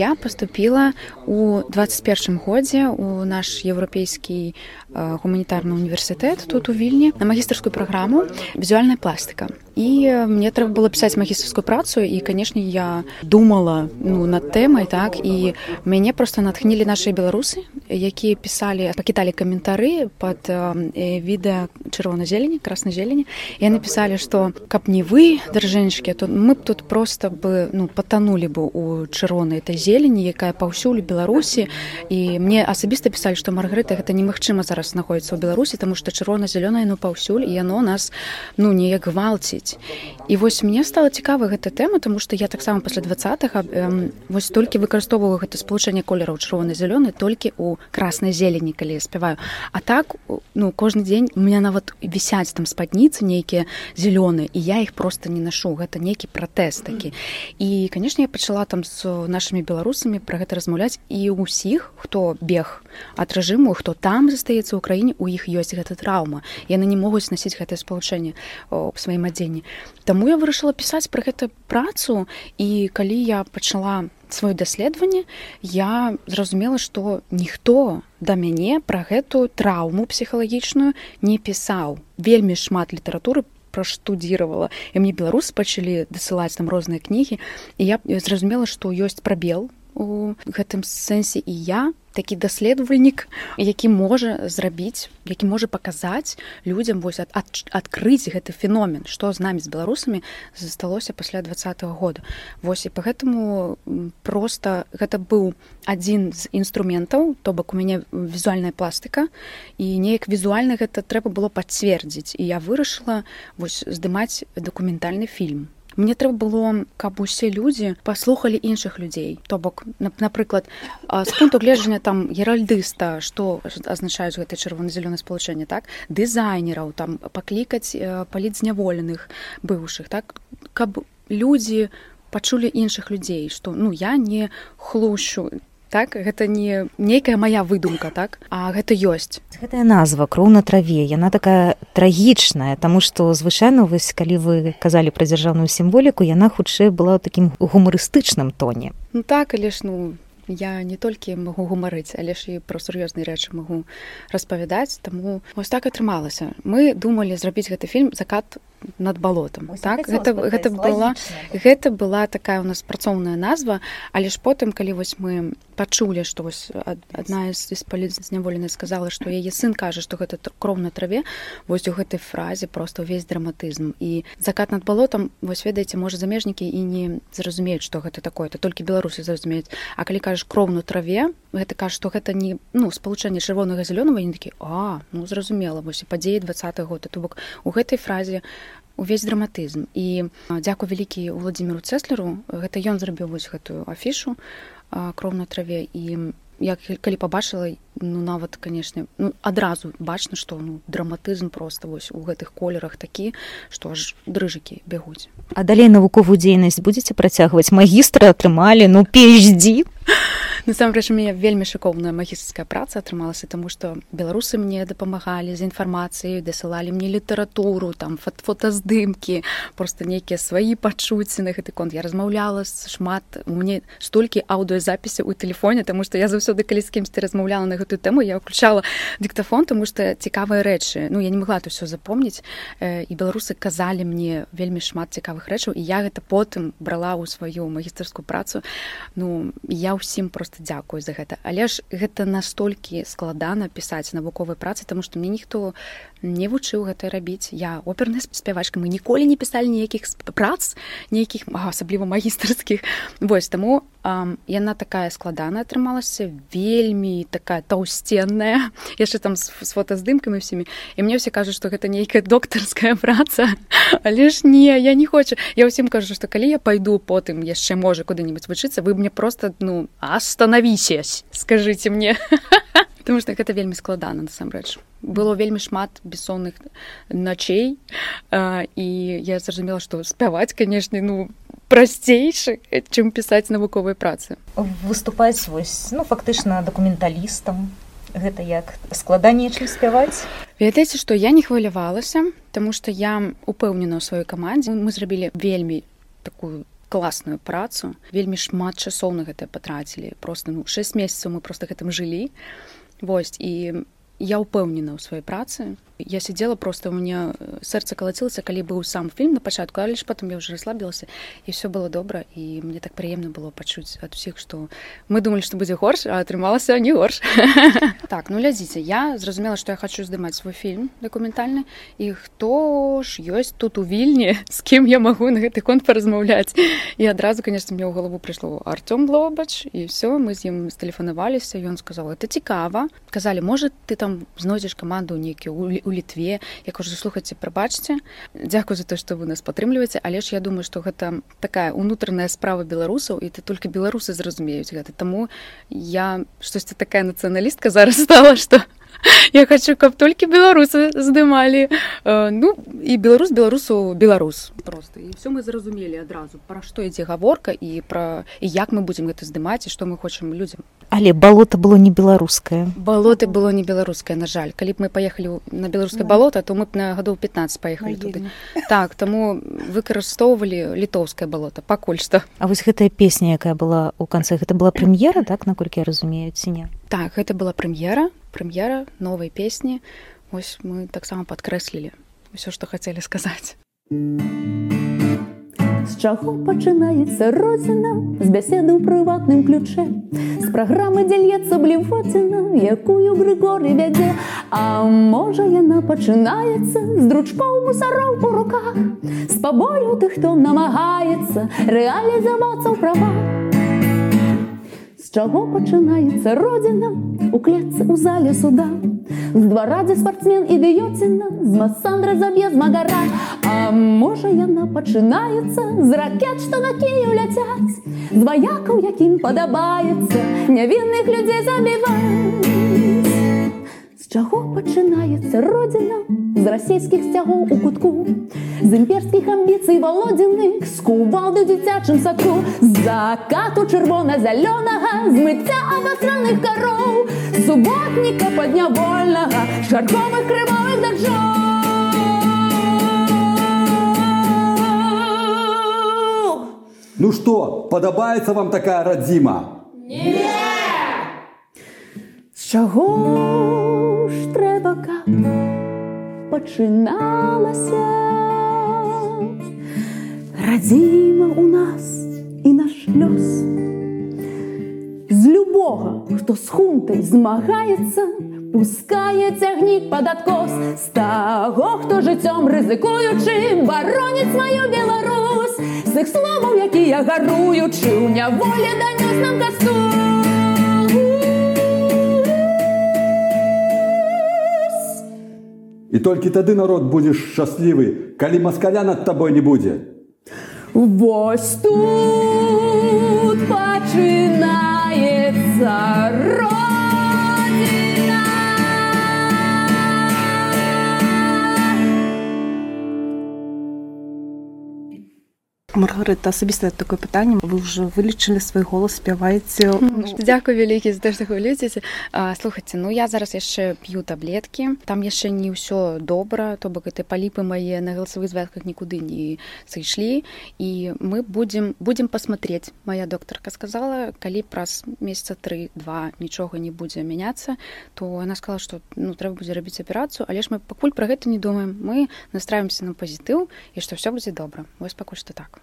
я поступила у 21 годзе у наш еўрапейскі гуманітарны універсітэт тут у вільні на магістрскую праграму візуальная пластыка і мне трэба было пісаць магістрскую працу і канешне я думала ну над тэмай так і мяне просто натхнілі нашыя беларусы якія пісалі пакіталі каментары под відэа чырвона зелені красна зелені я напісалі што каб не вы даржэнечкі то мы б тут просто бы ну патанулі бы у чырвонай этой зелені якая паўсюль беларусі і мне асабіста пісалі што маргарыта гэта немагчыма зараз знаходіцца ў беларусі тому что чырвона-зялёная ну паўсюль і яно нас ну неяк гвалціць і вось мне стала цікава гэта тэма тому что я таксама пасля двадцатых вось толькі выкарыстоўваю гэта спалучэнне колераў чырвона-зялёны толькі у краснай зелені калі я спяваю. А так ну кожны дзень у меня нават вісяць там спадніцы нейкія зялёныя і я іх просто не нашу гэта нейкі пратэз такі. І канешне я пачала там з нашими беларусамі пра гэта размаўляць і ўсіх хто бег ад рэжыму хто там застаецца ў краіне у іх ёсць гэта траўма. Яны не могуць насіць гэтае спалучэнне сваім адзенні Таму я вырашыла пісаць пра гэта працу і калі я пачала сваё даследаванне я зразумела што ніхто да мяне пра гэтую траўму псіхалагічную не пісаў вельмі шмат літаратуры праштудзіравала і мне беларусы пачалі дасылаць там розныя кнігі і я зразумела што ёсць прабел у гэтым сэнсе і я такі даследавальнік які можа зрабіць які можа паказаць людзям вось ад, ад, адкрыць гэты феномен што з намі з беларусамі засталося пасля два -го года. Восьось і по гэтаму просто гэта быў адзін з інструментаў то бок у мяне візуальная пластыка і неяк візуальна гэта трэба было пацвердзіць. І я вырашыла вось здымаць дакументальны фільм мне трэба было каб усе людзі паслухалі іншых людзей. То бок напрыклад з пункту гледжання там геральдыста што азначаюць гэта чырвона-зялёна спалучэнне так? Дызайнераў там паклікаць палітзняволеных быўшых так? Каб людзі пачулі іншых людзей што ну я не хлущу так гэта не нейкая моя выдумка так? А гэта ёсць. Гэтая назва кроў на траве яна такая трагічная тому что звычайно вось калі вы казалі пра дзяржаўную сімволіку яна хутчэй была ў такім гумарыстычным тоне. Ну так але ж ну я не толькі магу гумарыць але ж і пра сур'ёзныя рэчы магу распавядаць таму вось так атрымалася. Мы думалі зрабіць гэты фільм закат над балотам Ось так гэта, гэта была гэта была такая у нас працоўная назва але ж потым калі вось мы пачулі што вось адна з з палізняволенай сказала што яе сын кажа што гэта кроў на траве вось у гэтай фразе просто ўвесь драматызм і закат над балотам вось ведаеце можа замежнікі і не зразумеюць што гэта такое то толькі беларусы зразумеюць А калі кажаш кроў на траве гэта кажа што гэта не ну спалучэнне чырвонага зялёнага не такі а ну зразумела вось і падзеі два года то бок у гэтай фразе увесь драматызм і дзяку вялікі владимиру цеслеру гэта ён зрабіў вось гэтую афішу кроў на траве. І як калі пабачыла ну нават канешне ну адразу бачна што ну драматызм просто вось у гэтых колерах такі што аж дрыжыкі бягуць а далей навуковую дзейнасць будзеце працягваць? Магістры атрымалі ну пейдзі насамрэч мне вельмі шыкоўная магістрская праца атрымалася тому что беларусы мне дапамагалі з інфармацыяй дасылалі мне літаратуру там фотаздымкі просто нейкія свае пачуцці на гэты конт. Я размаўляла шмат у мне столькі аўдыозапісы ў тэлефоне тому что я заўсёды калі з кімсьці размаўляла на гэтую тэму я ўключала дыктафон тому что цікавыя рэчы. Ну я не могла то все запомніць і беларусы казалі мне вельмі шмат цікавых рэчаў і я гэта потым брала ў сваю магістарскую працу. Ну я ўсім просто дзякую за гэта. Але ж гэта настолькі складана пісаць навуковай працы тому что мне ніхто не вучыў гэта рабіць. Я оперная спявачка мы ніколі не пісалі ніякіх прац нейкіх асабліва магістарскіх вось таму яна такая складана атрымалася вельмі такая таўсценная яшчэ там з, з фотаздымкамі усімі і мне ўсе кажуць што гэта нейкая доктарская праца. Але ж не я не хочу я ўсім кажу што калі я пайду потым яшчэ можа куды-нибудь вучыцца вы мне просто ну остановіся скажите мне. Потому что гэта вельмі складана насамрэч было вельмі шмат бессонных начей і я зразумела што спяваць канешне ну прасцейшы чым пісаць навуковай працы. Выступаць вось ну фактычна дакументалістам. Гэта як складаней чым спяваць? Ведаеце што я не хвалявалася тому что я упэўнена ў сваёй камандзе. Мы зрабілі вельмі такую класную працу. Вельмі шмат часоў на гэта патрацілі просто ну 6 месяцаў мы просто гэтым жылі. Вось і я ўпэўнена ў сваёй працы я сидела просто у меня сэрца калацілася калі быў сам фільм на пачатку але ж потом я уже расслабілася і все было добра і мне так прыемна было пачуць ад усіх что мы думали что будзе горш а атрымалася не горш. Так ну глядзіце я зразумела что я хочу здымаць свой фільм дакументальны і хто ж ёсць тут у вільні з кем я магу на гэты конт паразмаўляць і адразу конечно мне ў галаву прыйшло Артём глобач і все мы з ім стэлефанаваліся ён сказал это цікава казалі может ты там знойдзеш каманду нейкі у у літве. Я кажу слухайце прабачце. Дзякую за то што вы нас падтрымліваеце. Але ж я думаю што гэта такая унутраная справа беларусаў і ты толькі беларусы зразумеюць гэта. Таму я штосьці такая нацыяналістка зараз стала што я хочу каб толькі беларусы здымалі э, ну і беларус беларусу беларус просто. І все мы зразумелі адразу пра што ідзе гаворка і пра і як мы будзем гэта здымаць і што мы хочам людзям але балота было не беларускае балоты было не беларускае на жаль. Калі б мы паехалі на беларускае балота то мы б на гадоў 15 паехалі туды так таму выкарыстоўвалі літоўскае балота пакуль што А вось гэтая песня якая была у канцы гэта была прэм'ера так наколькі я разумею ці не? Так гэта была прэм'ера прэм'ера новай песні ось мы таксама падкрэслілі ўсё што хацелі сказаць з чаго пачынаецца родзіна з бяседы ў прыватным ключе з праграмы дзялецца блівоціна якую грыгоры вядзе А можа яна пачынаецца з дручкоў мусароў у руках. З пабою тых хто намагаецца рэалізавацца ў правах чаго пачынаецца родзіна у клетцы у зале суда. З дварадзе спартсмен ідыёціна з масандра заб'е з магара А можа яна пачынаецца з ракет што на кію ляцяць з ваякаў якім падабаецца нявінных людзей забіваюць чаго пачынаецца родзіна з расійскіх сцягоў у кутку з імперскіх амбіцый валодзіны скувалды дзіцячым саку закату чырвона-зялёнага змыцця абастранных кароў суботніка паднявольнага шарковых крывавых дажоў Ну что, падабаецца вам такая радзіма? Не! З чаго? Пачыналася. Радзіма у нас і наш лёс. З любога хто з хунтай змагаецца пускае цягнік пад адкос. З таго хто жыццём рызыкуючы бароніць маю Беларусь. З іх словаў якія гаруючы ў няволе данёс нам касту І толькі тады народ будзеш шчаслівы, калі маскаля над табой не будзе. Вось тут пачынаецца рот. Маргарыта асабіста такое пытанне вы ўжо вылічылі свой голас спяваеце дзякую вялікі за што хвалюцеце слухайце ну я зараз яшчэ п'ю таблеткі там яшчэ не ўсё добра то бок гэты паліпы мае на галасавых звязках нікуды не сышлі і мы будзем будзем пасмотреть моя доктарка сказала калі праз месяца тры-два нічога не будзе мяняцца то она сказала что ну трэба будзе рабіць аперацыю але ж мы пакуль про гэта не думаем мы настраиваемся на пазітыў і што все будзе добра вось пакуль што так